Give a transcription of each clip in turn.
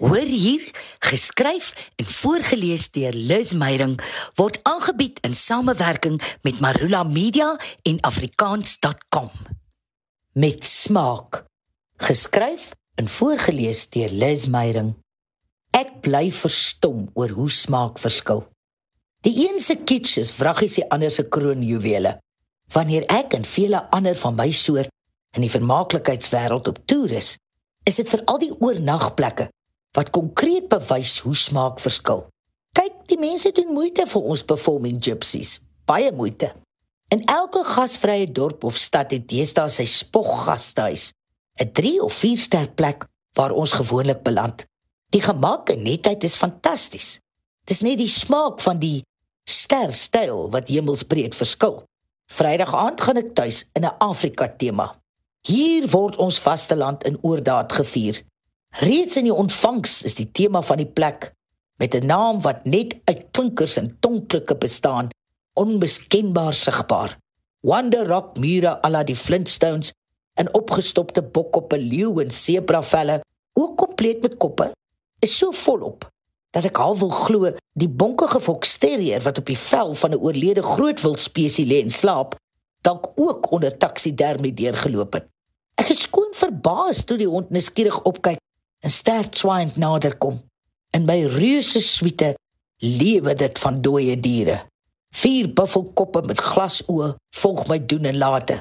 Hoor hier, geskryf en voorgeles deur Liz Meyerink word aangebied in samewerking met Marula Media en afrikaans.com. Met smaak. Geskryf en voorgeles deur Liz Meyerink. Ek bly verstom oor hoe smaak verskil. Die een se kitsch is wraggies die ander se kroonjuwele. Wanneer ek en vele ander van my soort in die vermaaklikheidswêreld op toer is, is dit vir al die oornagplekke wat konkreet bewys hoe smaak verskil. Kyk, die mense doen moeite vir ons performing gypsies, baie moeite. In elke gasvrye dorp of stad het deesdae sy spoggastehuis, 'n 3 of 4 ster plek waar ons gewoonlik beland. Die gemak en netheid is fantasties. Dis net die smaak van die sterstyl wat hemelsbreed verskil. Vrydag aand gaan ek tuis in 'n Afrika tema. Hier word ons vasteland in oordaad gevier. Reeds in die ontvangs is die tema van die plek met 'n naam wat net uit klinkers en tonklike bestaan, onmiskenbaar sigbaar. Wonder Rock mure ala die Flintstones en opgestopte bok op 'n leeu en sebra velle, ook kompleet met koppe, is so volop dat ek al wil glo die bonkige foksterrier wat op die vel van 'n oorlede grootwild spesies lê en slaap, dalk ook onder taksidermie deurgeloop het. Ek is skoon verbaas toe die hond nuuskierig opkyk 'n sterk swaaiend naderkom. In my reuse suite lewe dit van dooie diere. Vier buffelkoppe met glasoë volg my doen en late.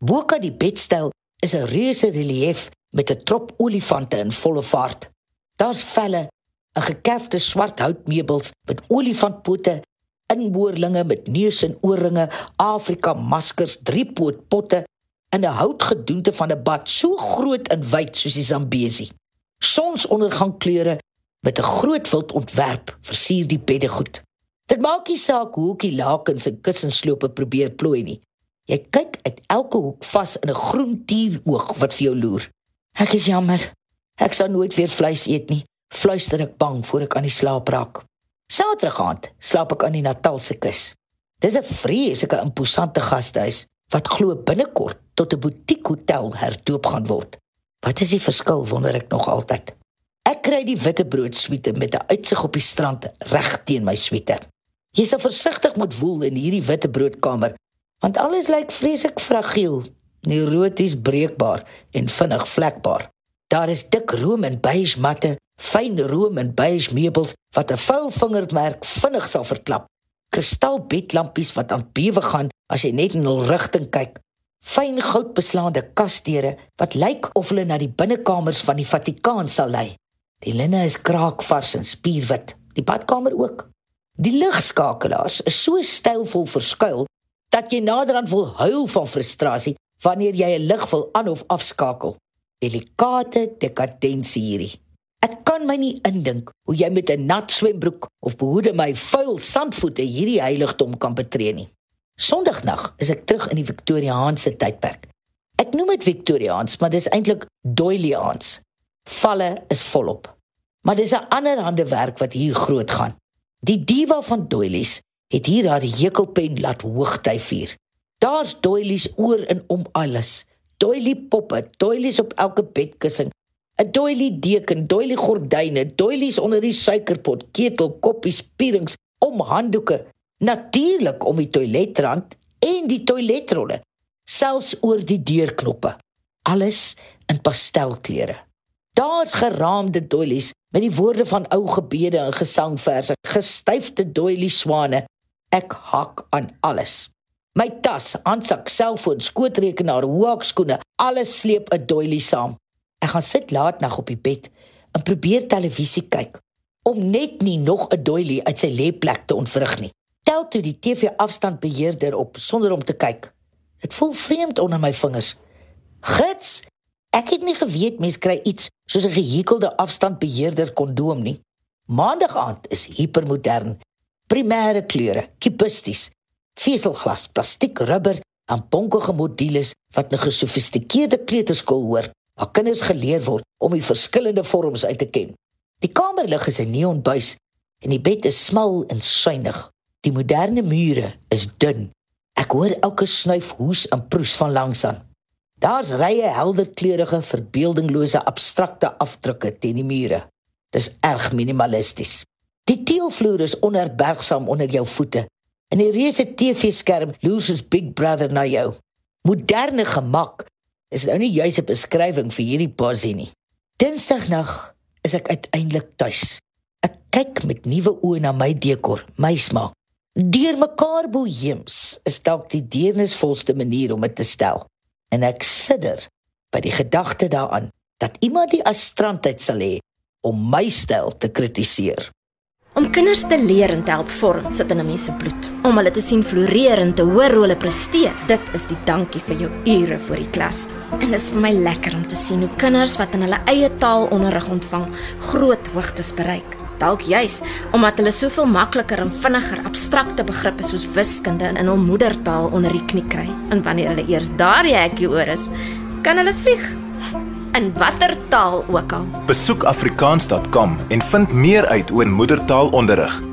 Boka die bedstel is 'n reuse relief met 'n trop olifante in volle vaart. Daar's velle, 'n gekerfde swart houtmeubels met olifantpote, inboorlinge met neus en oorringe, Afrika maskers, driepoot potte en 'n houtgedoente van 'n bad so groot en wyd soos die Zambesi sonsondergangkleure met 'n groot wild ontwerp versier die beddegoed. Dit maak nie saak hoe ek die lakens en kussenslope probeer plooi nie. Jy kyk uit elke hoek vas in 'n groen tieroog wat vir jou loer. Ek is jammer. Ek sal nooit weer vleis eet nie. Fluister ek bang voor ek aan die slaap raak. Saterdag aand slaap ek aan die Natalse kus. Dis 'n vreeslike imposante gastehuis wat glo binnekort tot 'n butiekhotel herdoop gaan word. Wat is die verskil wonder ek nog altyd. Ek kry die witbrood suite met 'n uitsig op die strand reg teen my suite. Jy sal versigtig moet woel in hierdie witbroodkamer want alles lyk vreeslik fragiel, neuroties breekbaar en vinnig vlekbaar. Daar is dik room en beige matte, fyn room en beige meubels wat 'n vuil vingermerk vinnig sal verklap. Kristalbedlampies wat aan bewe gaan as jy net in hul rigting kyk fyn goudbeslaande kasdeure wat lyk of hulle na die binnekamers van die Vatikaan sal lei. Die linne is kraakvars en spierwit, die badkamer ook. Die ligskakelaars is so stylvol verskuil dat jy naderhand wil huil van frustrasie wanneer jy 'n lig wil aan of afskakel. Delikate dekadensie hierdie. Ek kan my nie indink hoe jy met 'n nat swembroek of behoede my vuil sandvoete hierdie heiligdom kan betree nie. Sondagnag is ek terug in die Victoriaanse tydperk. Ek noem dit Victoriaans, maar dis eintlik Doyleaans. Valle is volop. Maar dis 'n ander hande werk wat hier groot gaan. Die diva van Doilies het hier haar hekelpen laat hoogtyf vier. Daar's Doilies oor en om alles. Doilie poppe, Doilies op elke bedkussing, 'n Doilie deken, Doilie gordyne, Doilies onder die suikerpot, ketel, koppies, pierings, om handdoeke, natuurlik om die toiletrand en die toiletrolle, selfs oor die deurknoppe. Alles in pastelkleure. Daar's geraamde doilies met die woorde van ou gebede en gesangverse, gestyfde doilie swane. Ek hak aan alles. My tas, handsak, selfoon, skootrekenaar, hoekskoene, alles sleep 'n doilie saam. Ek gaan sit laat nag op die bed en probeer televisie kyk om net nie nog 'n doilie uit sy lêplek te ontwrig nie tel toe die TV afstandbeheerder op sonder om te kyk. Dit voel vreemd onder my vingers. Gits, ek het nie geweet mens kry iets soos 'n gehekelde afstandbeheerder kondoom nie. Maandag aand is hipermodern. Primêre kleure, kubisties, veselglas, plastiek, rubber en bonkige modules wat 'n gesofistikeerde kleuterskool hoor, waar kinders geleer word om die verskillende vorms uit te ken. Die kamerlig is 'n neonbuis en die bed is smal en suinig. Die moderne mure is dun. Ek hoor elke snuif hoes en proes van langs aan. Daar's rye helderkleurige, verbeeldinglose abstrakte afdrukke teen die mure. Dis erg minimalisties. Die teelvloer is onherbergsaam onder jou voete. En die reuse TV-skerm loer soos Big Brother na jou. Moderne gemak is nou nie juis 'n beskrywing vir hierdie posie nie. Dinsdagnag is ek uiteindelik tuis. Ek kyk met nuwe oë na my dekor, my smaak. Deurmekaar boheems is dalk die deernisvolste manier om dit te stel. En ek sidder by die gedagte daaraan dat iemand die astrantheid sal hê om my styl te kritiseer. Om kinders te leer en te help vorm sit in 'n mens se bloed. Om hulle te sien floreer en te hoor hoe hulle presteer, dit is die dankie vir jou ure voor die klas. En dit is vir my lekker om te sien hoe kinders wat in hulle eie taal onderrig ontvang, groot hoogtes bereik. Dalk juis omdat hulle soveel makliker en vinniger abstrakte begrippe soos wiskunde in hul moedertaal onder die knie kry. En wanneer hulle eers daar die hekkie oor is, kan hulle vlieg in watter taal ook al. Besoek afrikaans.com en vind meer uit oor moedertaalonderrig.